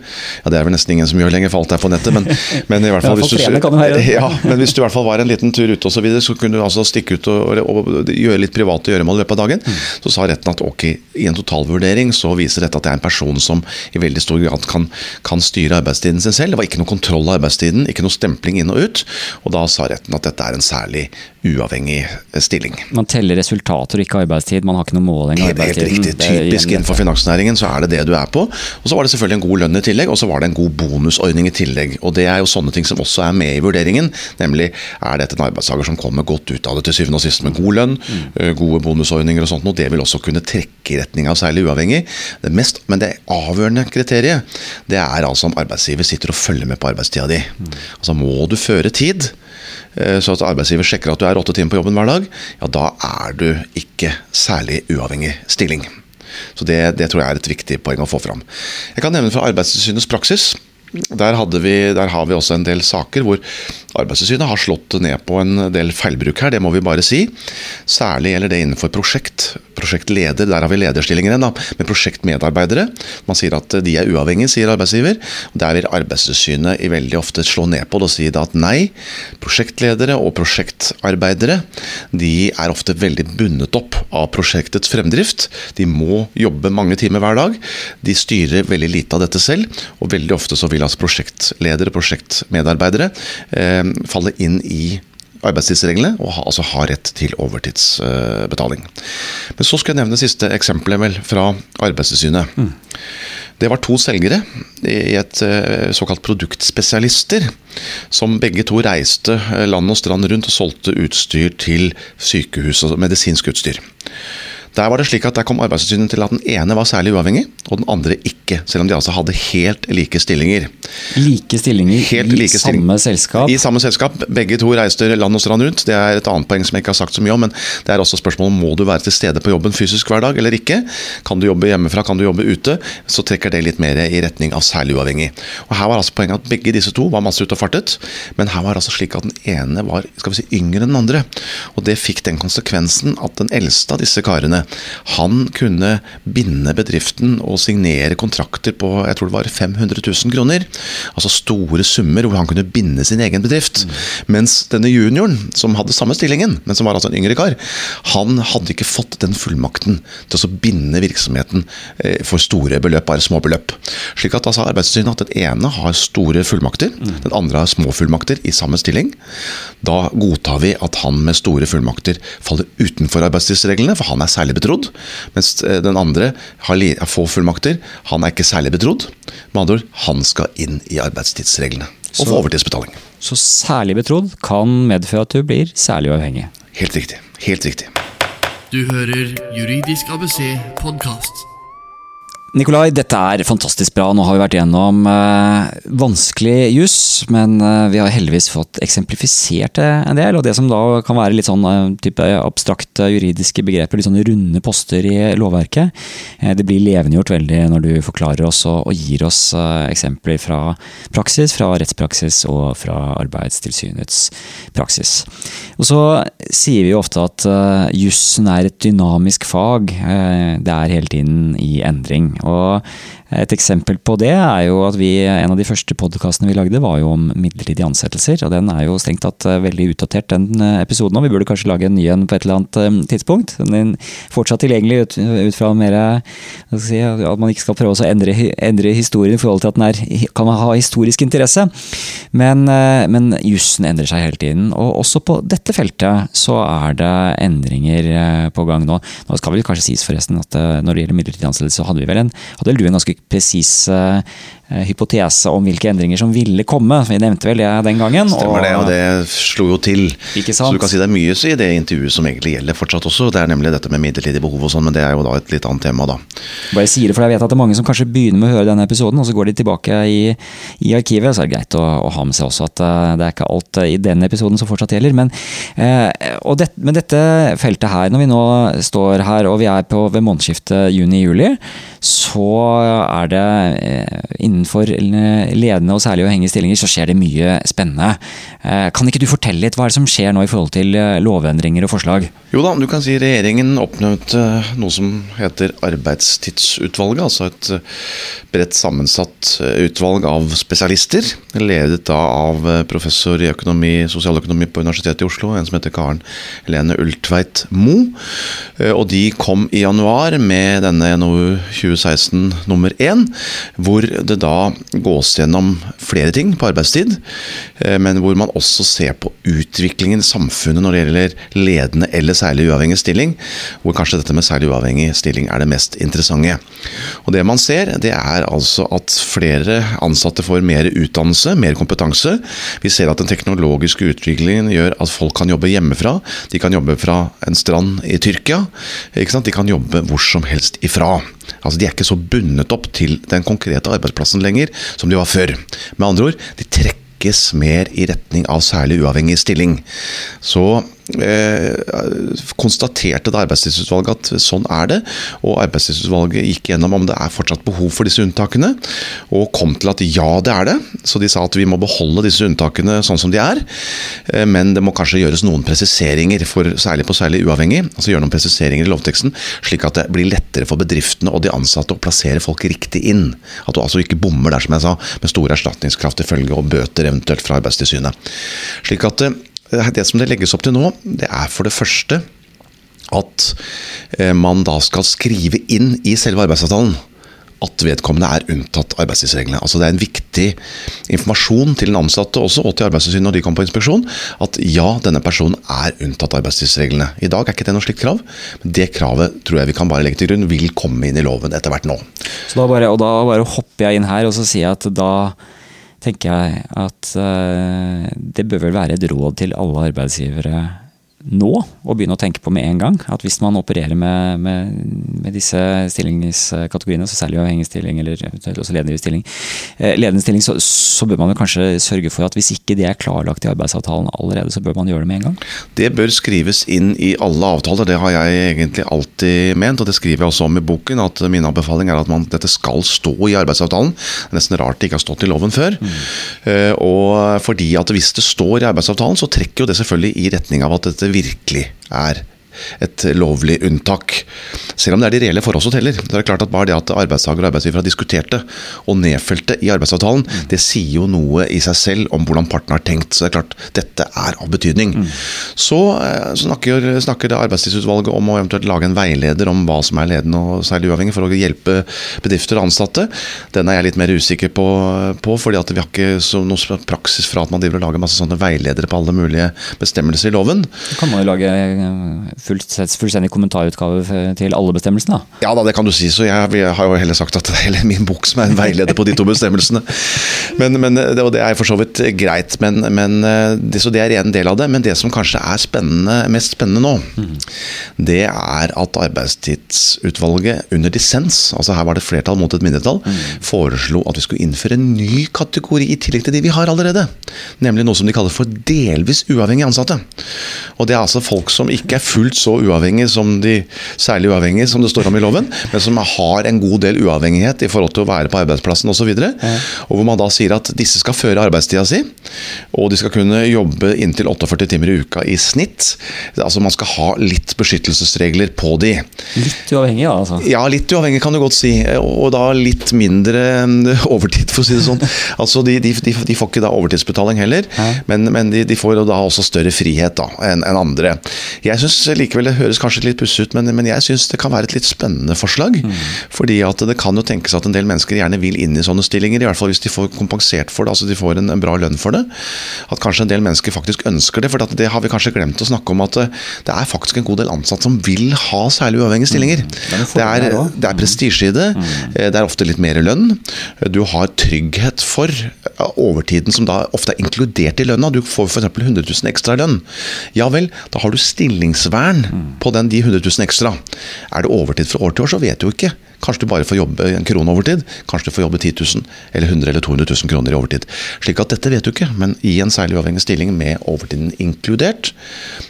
det er vel nesten ingen som gjør lenger, falt der på nettet, men, men i hvert fall hvis du, ja, men hvis du i hvert fall var en liten tur ute osv., så, videre, så kunne du altså stikke ut og, og, gjøre litt private gjøremål i løpet av dagen. Mm. Så sa retten at ok, i en totalvurdering så viser dette at det er en person som i veldig stor grad kan, kan styre arbeidstiden sin selv. Det var ikke noe kontroll av arbeidstiden, ikke noe stempling inn og ut. Og da sa retten at dette er en særlig uavhengig stilling. Man teller resultater og ikke arbeidstid, man har ikke noe måling av arbeidstiden. Helt riktig. Typisk innenfor finansnæringen så er det det du er på. Og så var det selvfølgelig en god lønn i tillegg, og så var det en god bonusordning i tillegg. Og det er jo sånne ting som også er med i vurderingen. Nemlig er dette en arbeidstaker som kommer godt ut av det til syvende og sist med god lønn, mm. gode bonusordninger og sånt, og det vil også kunne trekke i retning av særlig uavhengig. Det mest, men det avgjørende kriteriet, det er altså om arbeidsgiver sitter og følger med på arbeidstida di. Mm. Altså må du føre tid Eh, så at arbeidsgiver sjekker at du er åtte timer på jobben hver dag, ja da er du ikke særlig uavhengig stilling. Så det, det tror jeg er et viktig poeng å få fram. Jeg kan nevne fra Arbeidstilsynets praksis. Der, vi, der, har vi også en del saker hvor Arbeidstilsynet har slått ned på en del feilbruk her, det må vi bare si. Særlig gjelder det innenfor prosjekt. Prosjektleder, der har vi lederstillinger igjen, med prosjektmedarbeidere. Man sier at de er uavhengige, sier arbeidsgiver. Der vil Arbeidstilsynet veldig ofte slå ned på det og si at nei, prosjektledere og prosjektarbeidere de er ofte veldig bundet opp av prosjektets fremdrift. De må jobbe mange timer hver dag. De styrer veldig lite av dette selv, og veldig ofte så vil altså prosjektledere, prosjektmedarbeidere, eh, falle inn i arbeidstidsreglene og ha, altså ha rett til overtidsbetaling. Men så skal jeg nevne siste eksempelet vel fra Arbeidstilsynet. Mm. Det var to selgere i et eh, såkalt produktspesialister, som begge to reiste land og strand rundt og solgte utstyr til sykehus og medisinsk utstyr. Der var det slik at der kom Arbeidstilsynet til at den ene var særlig uavhengig, og den andre ikke. Selv om de altså hadde helt like stillinger. Like stillinger helt i like stilling. samme selskap? I samme selskap. Begge to reiste land og strand rundt. Det er et annet poeng som jeg ikke har sagt så mye om, men det er også spørsmålet må du være til stede på jobben fysisk hver dag eller ikke. Kan du jobbe hjemmefra, kan du jobbe ute? Så trekker det litt mer i retning av særlig uavhengig. Og Her var altså poenget at begge disse to var masse ute og fartet, men her var altså slik at den ene var skal vi si, yngre enn den andre. Og det fikk den konsekvensen at den eldste av disse karene han kunne binde bedriften og signere kontrakter på jeg tror det var 500 000 kroner. Altså store summer hvor han kunne binde sin egen bedrift. Mm. Mens denne junioren, som hadde samme stillingen, men som var altså en yngre kar, han hadde ikke fått den fullmakten til å binde virksomheten eh, for store beløp, bare små beløp. Slik at da altså Arbeidstilsynet at den ene har store fullmakter, mm. den andre har små fullmakter i samme stilling. Da godtar vi at han med store fullmakter faller utenfor arbeidstidsreglene, for han er særlig betrodd. Mens eh, den andre har få fullmakter, han er ikke særlig betrodd. Med andre ord, han skal inn i arbeidstidsreglene og få overtidsbetaling. Så særlig betrodd kan medføre at du blir særlig uavhengig? Helt riktig. Helt riktig. Du hører Juridisk ABC podkast. Nikolai, dette er fantastisk bra. Nå har vi vært gjennom eh, vanskelig juss, men eh, vi har heldigvis fått eksemplifisert det en del. Og det som da kan være litt sånn eh, type abstrakte juridiske begreper, litt sånne runde poster i lovverket, eh, det blir levendegjort veldig når du forklarer oss og, og gir oss eh, eksempler fra praksis, fra rettspraksis og fra Arbeidstilsynets praksis. Og så sier vi jo ofte at jussen er et dynamisk fag. Eh, det er hele tiden i endring. Og et eksempel på det er jo at vi, en av de første podkastene vi lagde, var jo om midlertidige ansettelser. Og den er jo strengt tatt eh, veldig utdatert, den eh, episoden. Og vi burde kanskje lage en ny en på et eller annet eh, tidspunkt. Den er fortsatt tilgjengelig ut, ut fra mer si, At man ikke skal prøve å endre, endre, historien i forhold til at den er, kan ha historisk interesse. Men, men jussen endrer seg hele tiden. Og også på dette feltet så er det endringer på gang nå. Nå skal vel kanskje sies forresten at når det gjelder midlertidig ansettelse, så hadde vi vel en, hadde du en ganske presis uh, hypotese om hvilke endringer som ville komme. Vi nevnte vel det den gangen. Stemmer og, det, og det slo jo til. Så du kan si det er mye i det intervjuet som egentlig gjelder fortsatt også. Det er nemlig dette med midlertidig behov og sånn, men det er jo da et litt annet tema, da. Bare sier det, for jeg vet at det er mange som kanskje begynner med å høre denne episoden, og så går de tilbake i, i arkivet. Så er det greit å, å, ha med seg også at uh, det er ikke alt i den episoden som fortsatt gjelder. Men, uh, det, men dette feltet her, når vi nå står her og vi er på ved månedsskiftet juni-juli, så er det innenfor ledende og særlig uavhengige stillinger så skjer det mye spennende. Kan ikke du fortelle litt hva er det som skjer nå i forhold til lovendringer og forslag? Jo da, du kan si regjeringen oppnevnte noe som heter Arbeidstidsutvalget. Altså et bredt sammensatt utvalg av spesialister. Ledet da av professor i økonomi, sosialøkonomi på Universitetet i Oslo, en som heter Karen Helene Ultveit Moe. Og de kom i januar med denne NOU 2016 nummer én, hvor det da gås gjennom flere ting på arbeidstid, men hvor man også ser på utviklingen i samfunnet når det gjelder ledende eller særlig uavhengig stilling, hvor kanskje dette med særlig uavhengig stilling er det mest interessante. Og Det man ser, det er altså at flere ansatte får mer utdannelse, mer kompetanse. Vi ser at den teknologiske utviklingen gjør at folk kan jobbe hjemmefra. De kan jobbe fra en strand i Tyrkia. De kan jobbe hvor som helst ifra. Altså De er ikke så bundet opp til den konkrete arbeidsplassen lenger som de var før. Med andre ord, de trekkes mer i retning av særlig uavhengig stilling. Så konstaterte da Arbeidstidsutvalget at sånn er det. Og Arbeidstidsutvalget gikk gjennom om det er fortsatt behov for disse unntakene, og kom til at ja, det er det. Så de sa at vi må beholde disse unntakene sånn som de er. Eh, men det må kanskje gjøres noen presiseringer, for, særlig på særlig uavhengig. altså Gjøre noen presiseringer i lovteksten, slik at det blir lettere for bedriftene og de ansatte å plassere folk riktig inn. At du altså ikke bommer der, som jeg sa, med store erstatningskraft til følge, og bøter eventuelt fra Arbeidstilsynet. Slik at eh, det som det legges opp til nå, det er for det første at man da skal skrive inn i selve arbeidsavtalen at vedkommende er unntatt arbeidstidsreglene. Altså Det er en viktig informasjon til den ansatte også, og til Arbeidstilsynet når de kommer på inspeksjon, at ja, denne personen er unntatt arbeidstidsreglene. I dag er ikke det noe slikt krav, men det kravet tror jeg vi kan bare legge til grunn vil komme inn i loven etter hvert nå. Så da bare, og da bare hopper jeg inn her og så sier jeg at da tenker jeg at uh, det bør vel være et råd til alle arbeidsgivere nå, å begynne å tenke på med en gang. At hvis man opererer med, med, med disse stillingskategoriene, så særlig avhengig stilling eller også ledende stilling, eh, ledende stilling så, så, bør man kanskje sørge for at hvis ikke det er klarlagt i arbeidsavtalen allerede, så bør man gjøre det med en gang? Det bør skrives inn i alle avtaler, det har jeg egentlig alltid ment. Og det skriver jeg også om i boken, at min anbefaling er at man, dette skal stå i arbeidsavtalen. Det er nesten rart det ikke har stått i loven før. Mm. Uh, og fordi at hvis det står i arbeidsavtalen, så trekker jo det selvfølgelig i retning av at dette virkelig er et lovlig unntak. Selv om det er de reelle forhold som teller. Det er klart at Bare det at arbeidstaker og arbeidsgiver har diskutert det og nedfelt det i arbeidsavtalen, det sier jo noe i seg selv om hvordan partene har tenkt. Så det er klart, dette er av betydning. Mm. Så så snakker, snakker Arbeidstidsutvalget om å eventuelt lage en veileder om hva som er ledende og særlig uavhengig, for å hjelpe bedrifter og ansatte. Den er jeg litt mer usikker på, på fordi at vi har ikke så noe praksis fra at man driver og lager masse sånne veiledere på alle mulige bestemmelser i loven. Kan man jo lage fullstendig kommentarutgave til alle bestemmelsene? Ja da, det kan du si. Så jeg, jeg har jo heller sagt at det er hele min bok som er en veileder på de to bestemmelsene. Men, men, og det er for så vidt greit. Men, men det, så det er en del av det. Men det som kanskje er spennende, mest spennende nå, mm. det er at arbeidstidsutvalget under dissens, altså her var det flertall mot et mindretall, mm. foreslo at vi skulle innføre en ny kategori i tillegg til de vi har allerede. Nemlig noe som de kaller for delvis uavhengige ansatte. Og det er altså folk som ikke er fullt så uavhengige som de særlig uavhengige som det står om i loven, men som har en god del uavhengighet i forhold til å være på arbeidsplassen osv. Og, så og hvor man da sier at disse skal føre arbeidstida si, og de skal kunne jobbe inntil 48 timer i uka i snitt. Altså Man skal ha litt beskyttelsesregler på de. Litt uavhengig, da? altså? Ja, litt uavhengig kan du godt si. Og da litt mindre overtid, for å si det sånn. Altså De, de, de, de får ikke da overtidsbetaling heller, men, men de, får da også større frihet da enn en andre. Jeg syns likevel det høres kanskje litt pussig ut, men, men jeg syns det kan være et litt spennende forslag. Mm. Fordi at det kan jo tenkes at en del mennesker gjerne vil inn i sånne stillinger, i hvert fall hvis de får kompensert for det, altså de får en, en bra lønn for det. At kanskje en del mennesker faktisk ønsker det. For det har vi kanskje glemt å snakke om at eh, det er faktisk en god del ansatte som vil ha særlig uavhengige stillinger. Mm. Det er, det er prestisje i det. Mm. Eh, det er ofte litt mer lønn. Du har trygghet for overtiden som da ofte er inkludert i lønna. Du får f.eks. 100 000 ekstra lønn. Ja vel, da har du stillingsvern på den de 100 000 ekstra. Er det overtid fra år til år, så vet du ikke. Kanskje du bare får jobbe en krone overtid. Kanskje du får jobbe 10 000 eller 100 eller 200 000 kroner i overtid. Slik at dette vet du ikke, men i en særlig uavhengig stilling med overtiden inkludert,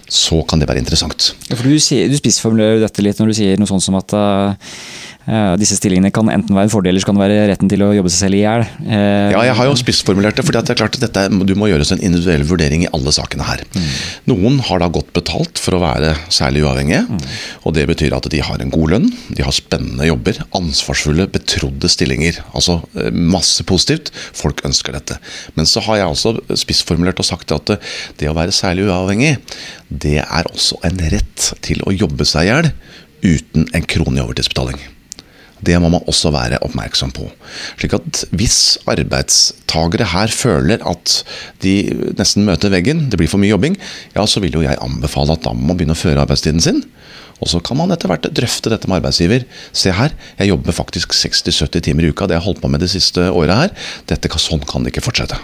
så kan det være interessant. Ja, for du, du spissformulerer dette litt når du sier noe sånt som at uh disse stillingene kan enten være en fordel eller så kan det være retten til å jobbe seg selv i hjel. Eh, ja, jeg har jo spissformulert det. fordi det er klart at dette, Du må gjøres en individuell vurdering i alle sakene her. Mm. Noen har da godt betalt for å være særlig uavhengige. Mm. og Det betyr at de har en god lønn, de har spennende jobber, ansvarsfulle, betrodde stillinger. Altså eh, masse positivt. Folk ønsker dette. Men så har jeg også spissformulert og sagt at det å være særlig uavhengig, det er også en rett til å jobbe seg i hjel uten en krone i overtidsbetaling. Det må man også være oppmerksom på. Slik at Hvis arbeidstagere her føler at de nesten møter veggen, det blir for mye jobbing, ja, så vil jo jeg anbefale at da må man begynne å føre arbeidstiden sin. Og så kan man etter hvert drøfte dette med arbeidsgiver. Se her, jeg jobber faktisk 60-70 timer i uka. Det har jeg holdt på med det siste året her. Dette, sånn kan det ikke fortsette.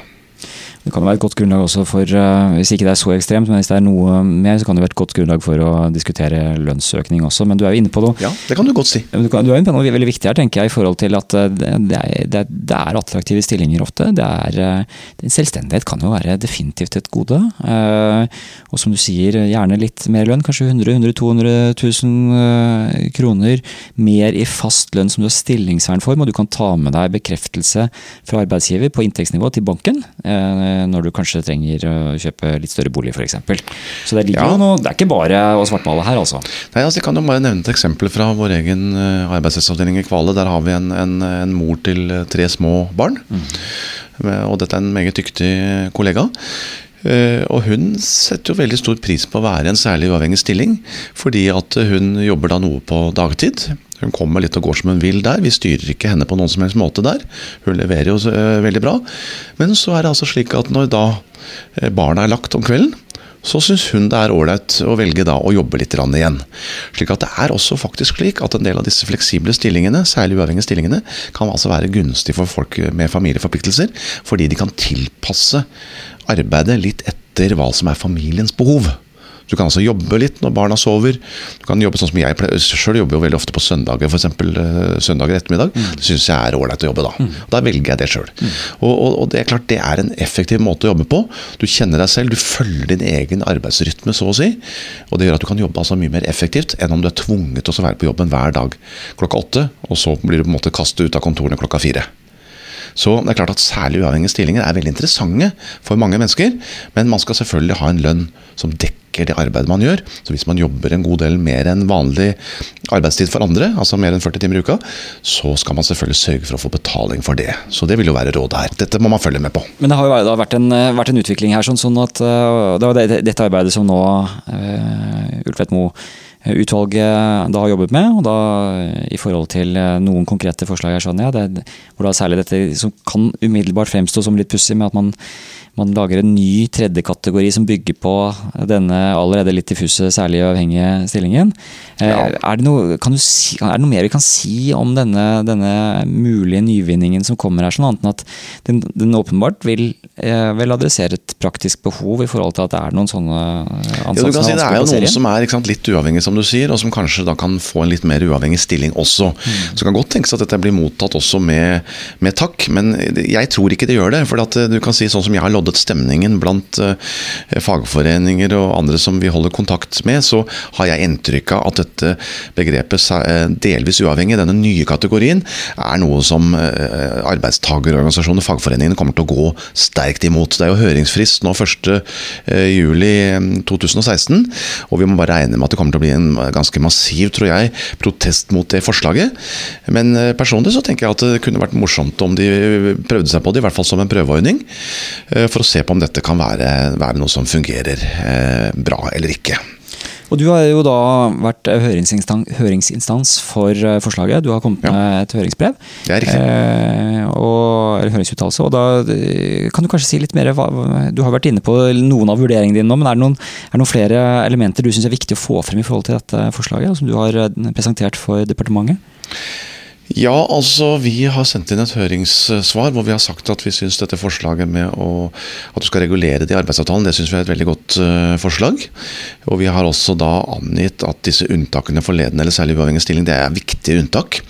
Det kan være et godt grunnlag også for, uh, hvis ikke det er så ekstremt, men hvis det er noe mer, så kan det være et godt grunnlag for å diskutere lønnsøkning også. Men du er jo inne på noe. Ja, det kan du godt si. Du, du er inne på noe veldig viktig her, tenker jeg, i forhold til at eh, det, er, det, er attraktive stillinger ofte. Det er, uh, selvstendighet kan jo være definitivt et gode. Og som du sier, gjerne litt mer lønn. Kanskje 100 100 200 000 kroner mer i fast lønn som du har stillingsvern for, og du kan ta med deg bekreftelse fra arbeidsgiver på inntektsnivå til banken. Uh, når du kanskje trenger å kjøpe litt større bolig f.eks. Så det ja. noe, det er ikke bare å svartmale her, altså. Nei, altså Jeg kan jo bare nevne et eksempel fra vår egen uh, arbeidsrettsavdeling i Kvale. Der har vi en, en, en mor til eh, tre små barn. Mm. Og dette er en meget dyktig kollega. Uh, og hun setter jo veldig stor pris på å være i en særlig uavhengig stilling, fordi at hun jobber da noe på dagtid. Hun kommer litt og går som hun vil der. Vi styrer ikke henne på noen som helst måte der. Hun leverer jo uh, veldig bra. Men så er det altså slik at når da uh, barna er lagt om kvelden, så syns hun det er ålreit å velge da å jobbe litt igjen. Slik at det er også faktisk slik at en del av disse fleksible stillingene, særlig uavhengige stillingene, kan altså være gunstig for folk med familieforpliktelser, fordi de kan tilpasse arbeidet litt etter hva som er familiens behov. Du kan altså jobbe litt når barna sover. Du kan jobbe sånn som Jeg selv jobber jo veldig ofte på søndager, f.eks. Uh, søndager ettermiddag. Mm. Det syns jeg er ålreit å jobbe da. Mm. Da velger jeg det sjøl. Mm. Og, og, og, det er klart det er en effektiv måte å jobbe på. Du kjenner deg selv, du følger din egen arbeidsrytme, så å si. Og det gjør at du kan jobbe altså mye mer effektivt enn om du er tvunget til å være på jobben hver dag klokka åtte, og så blir du på en måte kastet ut av kontorene klokka fire. Så det er klart at Særlig uavhengige stillinger er veldig interessante for mange mennesker, men man skal selvfølgelig ha en lønn som dekker det arbeidet man gjør. Så hvis man jobber en god del mer enn vanlig arbeidstid for andre, altså mer enn 40 timer i uka, så skal man selvfølgelig sørge for å få betaling for det. Så det vil jo være rådet her. Dette må man følge med på. Men det har jo vært en, vært en utvikling her, sånn, sånn at uh, det var dette arbeidet som nå uh, Ulfet Moe utvalget da har jobbet med. og da I forhold til noen konkrete forslag, her skjønner jeg, det, hvor da særlig dette som kan umiddelbart fremstå som litt pussig, med at man man lager en ny tredje kategori som bygger på denne allerede litt diffuse, særlig avhengige stillingen. Eh, ja. Er, det noe, si, er, det noe, mer vi kan si om denne, denne mulige nyvinningen som kommer her, sånn annet enn at den, den åpenbart vil, eh, vil, adressere et praktisk behov i forhold til at det er noen sånne ansatte ja, du kan si Det er jo noen som er sant, litt uavhengig, som du sier, og som kanskje da kan få en litt mer uavhengig stilling også. Mm. Så kan godt tenkes at dette blir mottatt også med, med takk, men jeg tror ikke det gjør det. for at du kan si sånn som jeg har loddet stemningen blant uh, fagforeninger og andre som vi holder kontakt med, så har jeg inntrykk av at dette begrepet uh, delvis uavhengig, denne nye kategorien, er noe som uh, arbeidstagerorganisasjoner, fagforeningene, kommer til å gå sterkt imot. Det er jo høringsfrist nå 1.7.2016, og vi må bare regne med at det kommer til å bli en ganske massiv, tror jeg, protest mot det forslaget. Men personlig så tenker jeg at det kunne vært morsomt om de prøvde seg på det, i hvert fall som en prøveordning. For å se på om dette kan være, være noe som fungerer eh, bra eller ikke. Og Du har jo da vært høringsinstans, høringsinstans for eh, forslaget. Du har kommet ja. med et høringsbrev. Det er riktig. Eh, og, eller høringsuttalelse. Og da eh, kan du kanskje si litt mer Du har vært inne på noen av vurderingene dine nå, men er det noen, er det noen flere elementer du syns er viktig å få frem i forhold til dette forslaget, som du har eh, presentert for departementet? Ja, altså vi har sendt inn et høringssvar hvor vi har sagt at vi syns dette forslaget med å, at du skal regulere det i arbeidsavtalen, det syns vi er et veldig godt uh, forslag. Og vi har også da angitt at disse unntakene for ledende eller særlig uavhengig stilling, det er viktige unntak.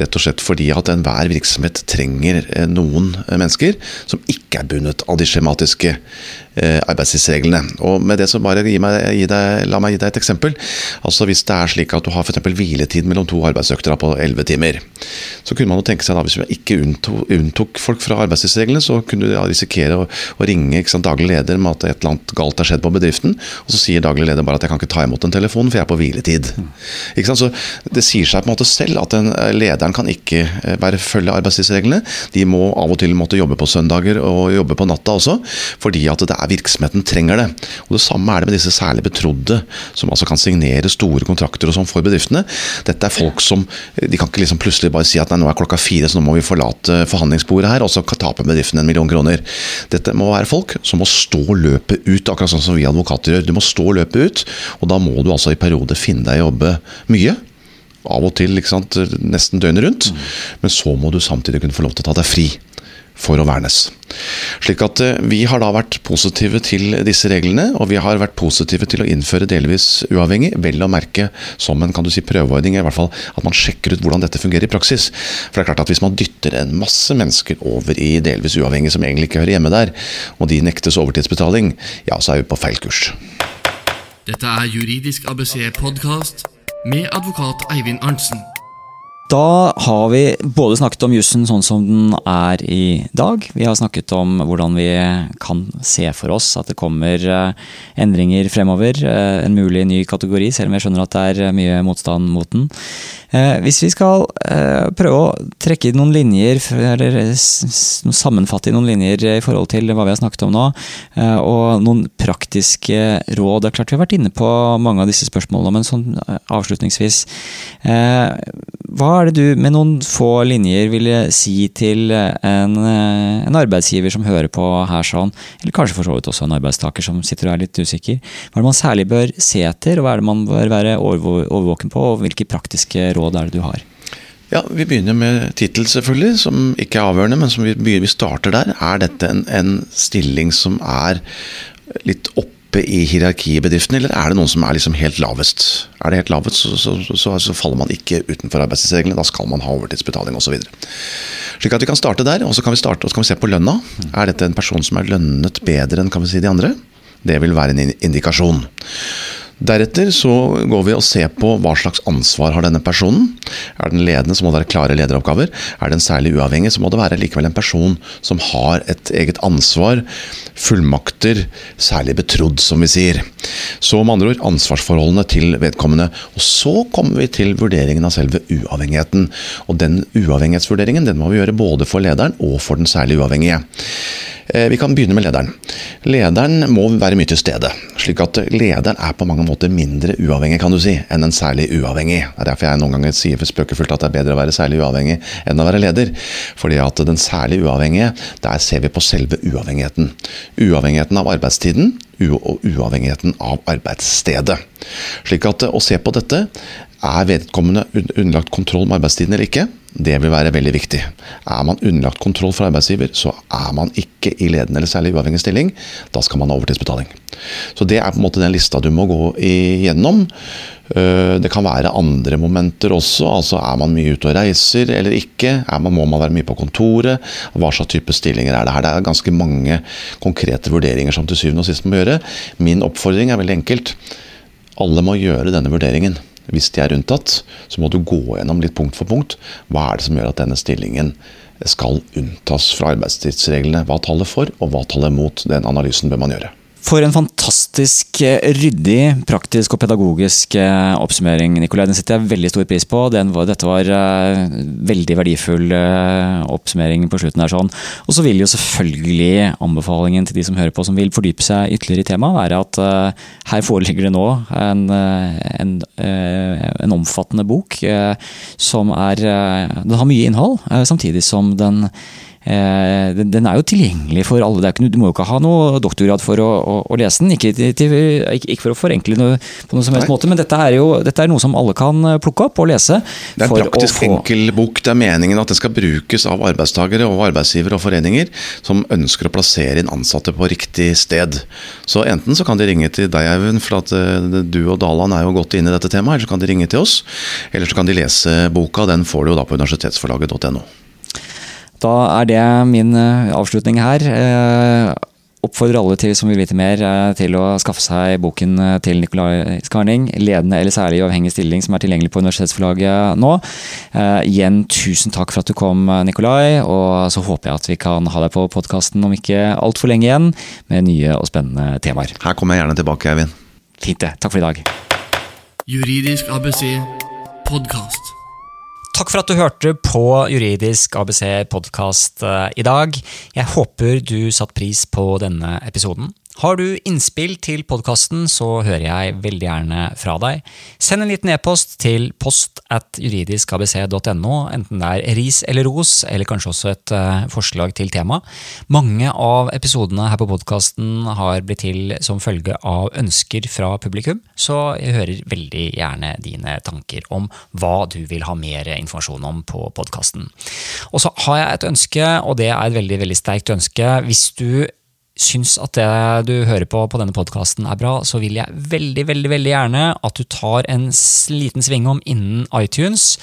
Rett og slett fordi at enhver virksomhet trenger uh, noen uh, mennesker som ikke er bundet av de skjematiske arbeidstidsreglene. Og med det så bare gi meg, gi deg, La meg gi deg et eksempel. Altså Hvis det er slik at du har for hviletid mellom to arbeidsøkter på 11 timer så kunne man jo tenke seg da, Hvis vi ikke unntok, folk fra arbeidstidsreglene, så kunne du risikere å, å ringe sant, daglig leder med at et eller annet galt har skjedd på bedriften, og så sier daglig leder bare at jeg kan ikke ta imot en telefon, for jeg er på hviletid. Sant? Så Det sier seg på en måte selv at den, eh, lederen kan ikke bare være følge arbeidstidsreglene. De må av og til måtte jobbe på søndager og jobbe på natta også, fordi at det er virksomheten trenger det. Og Det samme er det med disse særlig betrodde, som altså kan signere store kontrakter og sånn for bedriftene. Dette er folk som de kan ikke liksom plutselig bare si at nei, nå er klokka fire, så nå må vi forlate forhandlingsbordet her, og så taper bedriften en million kroner. Dette må være folk som må stå løpet ut, akkurat sånn som vi advokater gjør. Du må stå løpet ut, og da må du altså i perioder finne deg å jobbe mye. Av og til nesten døgnet rundt. Men så må du samtidig kunne få lov til å ta deg fri for å vernes. Slik at eh, Vi har da vært positive til disse reglene, og vi har vært positive til å innføre delvis uavhengig, vel å merke som en kan du si, prøveordning. i hvert fall At man sjekker ut hvordan dette fungerer i praksis. For det er klart at Hvis man dytter en masse mennesker over i delvis uavhengig som egentlig ikke hører hjemme der, og de nektes overtidsbetaling, ja, så er vi på feil kurs. Dette er Juridisk ABC-podkast med advokat Eivind Arntzen. Da har vi både snakket om jussen sånn som den er i dag. Vi har snakket om hvordan vi kan se for oss at det kommer eh, endringer fremover. Eh, en mulig ny kategori, selv om jeg skjønner at det er mye motstand mot den. Eh, hvis vi skal prøve å trekke noen linjer, eller sammenfatte noen linjer i forhold til hva vi har snakket om nå, og noen praktiske råd. Det er klart Vi har vært inne på mange av disse spørsmålene, men sånn avslutningsvis hva er det du med noen få linjer ville si til en, en, arbeidsgiver som hører på her sånn, eller kanskje for så vidt også en arbeidstaker som sitter og er litt usikker? Hva er det man særlig bør se etter, og hva er det man bør være overvåken på, og hvilke praktiske råd er det du har? Ja, Vi begynner med tittel, selvfølgelig, som ikke er avgjørende, men som vi, vi starter der. Er dette en, en stilling som er litt opp oppe i hierarkiet i bedriften, eller er det noen som er liksom helt lavest? Er det helt lavest, så, så, så, så faller man ikke utenfor arbeidstidsreglene. Da skal man ha overtidsbetaling osv. Slik at vi kan starte der, og så kan vi starte, og så kan vi se på lønna. Er dette en person som er lønnet bedre enn kan vi si, de andre? Det vil være en indikasjon. Deretter så går vi og ser på hva slags ansvar har denne personen. Er den ledende, så må det være klare lederoppgaver. Er den særlig uavhengig, så må det være likevel en person som har et eget ansvar, fullmakter, særlig betrodd, som vi sier. Så med andre ord ansvarsforholdene til vedkommende. Og så kommer vi til vurderingen av selve uavhengigheten. Og den uavhengighetsvurderingen den må vi gjøre både for lederen og for den særlig uavhengige. Eh, vi kan begynne med lederen. Lederen må være mye til stede. slik at lederen er på mange måter mindre uavhengig kan du si, enn en særlig uavhengig. Det er derfor jeg noen ganger sier spøkefullt at det er bedre å være særlig uavhengig enn å være leder. Fordi at den særlig uavhengige, der ser vi på selve uavhengigheten. Uavhengigheten av arbeidstiden og uavhengigheten av arbeidsstedet. Slik at å se på dette er vedkommende underlagt kontroll med arbeidstiden eller ikke? Det vil være veldig viktig. Er man underlagt kontroll fra arbeidsgiver, så er man ikke i ledende eller særlig uavhengig stilling. Da skal man ha overtidsbetaling. Så Det er på en måte den lista du må gå igjennom. Øh, det kan være andre momenter også. altså Er man mye ute og reiser eller ikke? Man, må man være mye på kontoret? Hva slags type stillinger er det her? Det er ganske mange konkrete vurderinger som til syvende og sist må gjøre. Min oppfordring er veldig enkelt. Alle må gjøre denne vurderingen hvis de er unntatt, så må du gå gjennom litt punkt for punkt. Hva er det som gjør at denne stillingen skal unntas fra arbeidstidsreglene? Hva taler for, og hva taler mot? Den analysen bør man gjøre. For en fantastisk eh, ryddig, praktisk og pedagogisk eh, oppsummering, Nikolai. Den setter jeg veldig stor pris på. Var, dette var uh, veldig verdifull oppsummering på slutten. der sånn. Og så vil jo selvfølgelig anbefalingen til de som hører på som vil fordype seg ytterligere i temaet, være at her foreligger det nå en, en, en omfattende bok som er Den har mye innhold, samtidig som den Eh, den er jo tilgjengelig for alle. Ikke, du må jo ikke ha noe doktorgrad for å, å, å lese den. Ikke, til, ikke, for å forenkle noe på noen som helst Nei. måte, men dette er jo dette er noe som alle kan eh, plukke opp og lese. Det er en praktisk få... enkel bok. Det er meningen at det skal brukes av arbeidstakere og arbeidsgivere og foreninger som ønsker å plassere inn ansatte på riktig sted. Så enten så kan de ringe til deg, Eivind, for at eh, du og Dalan er jo godt inne i dette temaet. Eller så kan de ringe til oss. Eller så kan de lese boka. Den får du jo da på universitetsforlaget.no. Da er det min eh, avslutning her. Eh, oppfordrer alle til som vil vite mer, eh, til å skaffe seg boken til Nicolai Skarning, 'Ledende eller særlig uavhengig stilling', som er tilgjengelig på universitetsforlaget nå. Igjen, tusen takk for at du kom, Nicolai, og så håper jeg at vi kan ha deg på podkasten om ikke altfor lenge igjen, med nye og spennende temaer. Her kommer jeg gjerne tilbake, Eivind. Fint det. Takk for i dag. Juridisk ABC podkast. Takk for at du hørte på Juridisk ABC podkast eh, i dag. Jeg håper du satte pris på denne episoden. Har du innspill til podkasten, så hører jeg veldig gjerne fra deg. Send en liten e-post til post at juridiskabc.no, enten det er ris eller ros, eller kanskje også et uh, forslag til tema. Mange av episodene her på podkasten har blitt til som følge av ønsker fra publikum, så jeg hører veldig gjerne dine tanker om hva du vil ha mer informasjon om på podkasten. Og så har jeg et ønske, og det er et veldig, veldig sterkt ønske. Hvis du syns at det du hører på på denne podkasten er bra, så vil jeg veldig veldig, veldig gjerne at du tar en liten svingom innen iTunes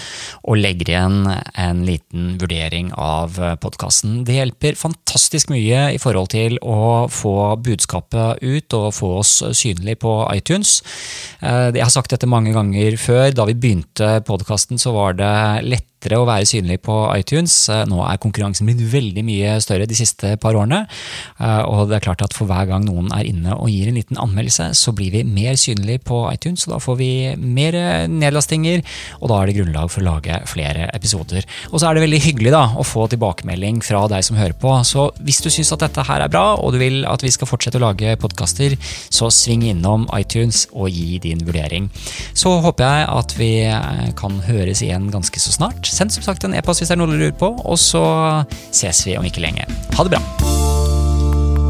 og legger igjen en liten vurdering av podkasten. Det hjelper fantastisk mye i forhold til å få budskapet ut og få oss synlig på iTunes. Eh, jeg har sagt dette mange ganger før. Da vi begynte podkasten, så var det lett lettere å være synlig på iTunes. Eh, nå er konkurransen blitt veldig mye større de siste par årene. Eh, og det er klart at for hver gang noen er inne og gir en liten anmeldelse, så blir vi mer synlig på iTunes, og da får vi mer eh, nedlastinger, og da er det grunnlag for å lage flere episoder. Og så er det veldig hyggelig da, å få tilbakemelding fra deg som hører på. Så hvis du syns at dette her er bra, og du vil at vi skal fortsette å lage podkaster, så sving innom iTunes og gi din vurdering. Så håper jeg at vi kan høres igjen ganske så snart. Send som sagt en e-post hvis det er noe du lurer på, og så ses vi om ikke lenge. Ha det bra.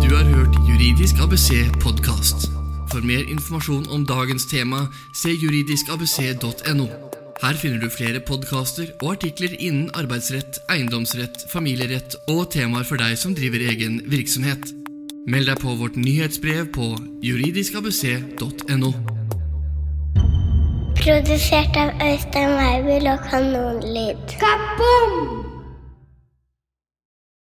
Du har hørt Juridisk ABC podkast. For mer informasjon om dagens tema, se juridiskabc.no. Her finner du flere podkaster og artikler innen arbeidsrett, eiendomsrett, familierett og temaer for deg som driver egen virksomhet. Meld deg på vårt nyhetsbrev på juridiskabc.no. Produsert av Øystein Weibel og Kanonlyd. Kaboom!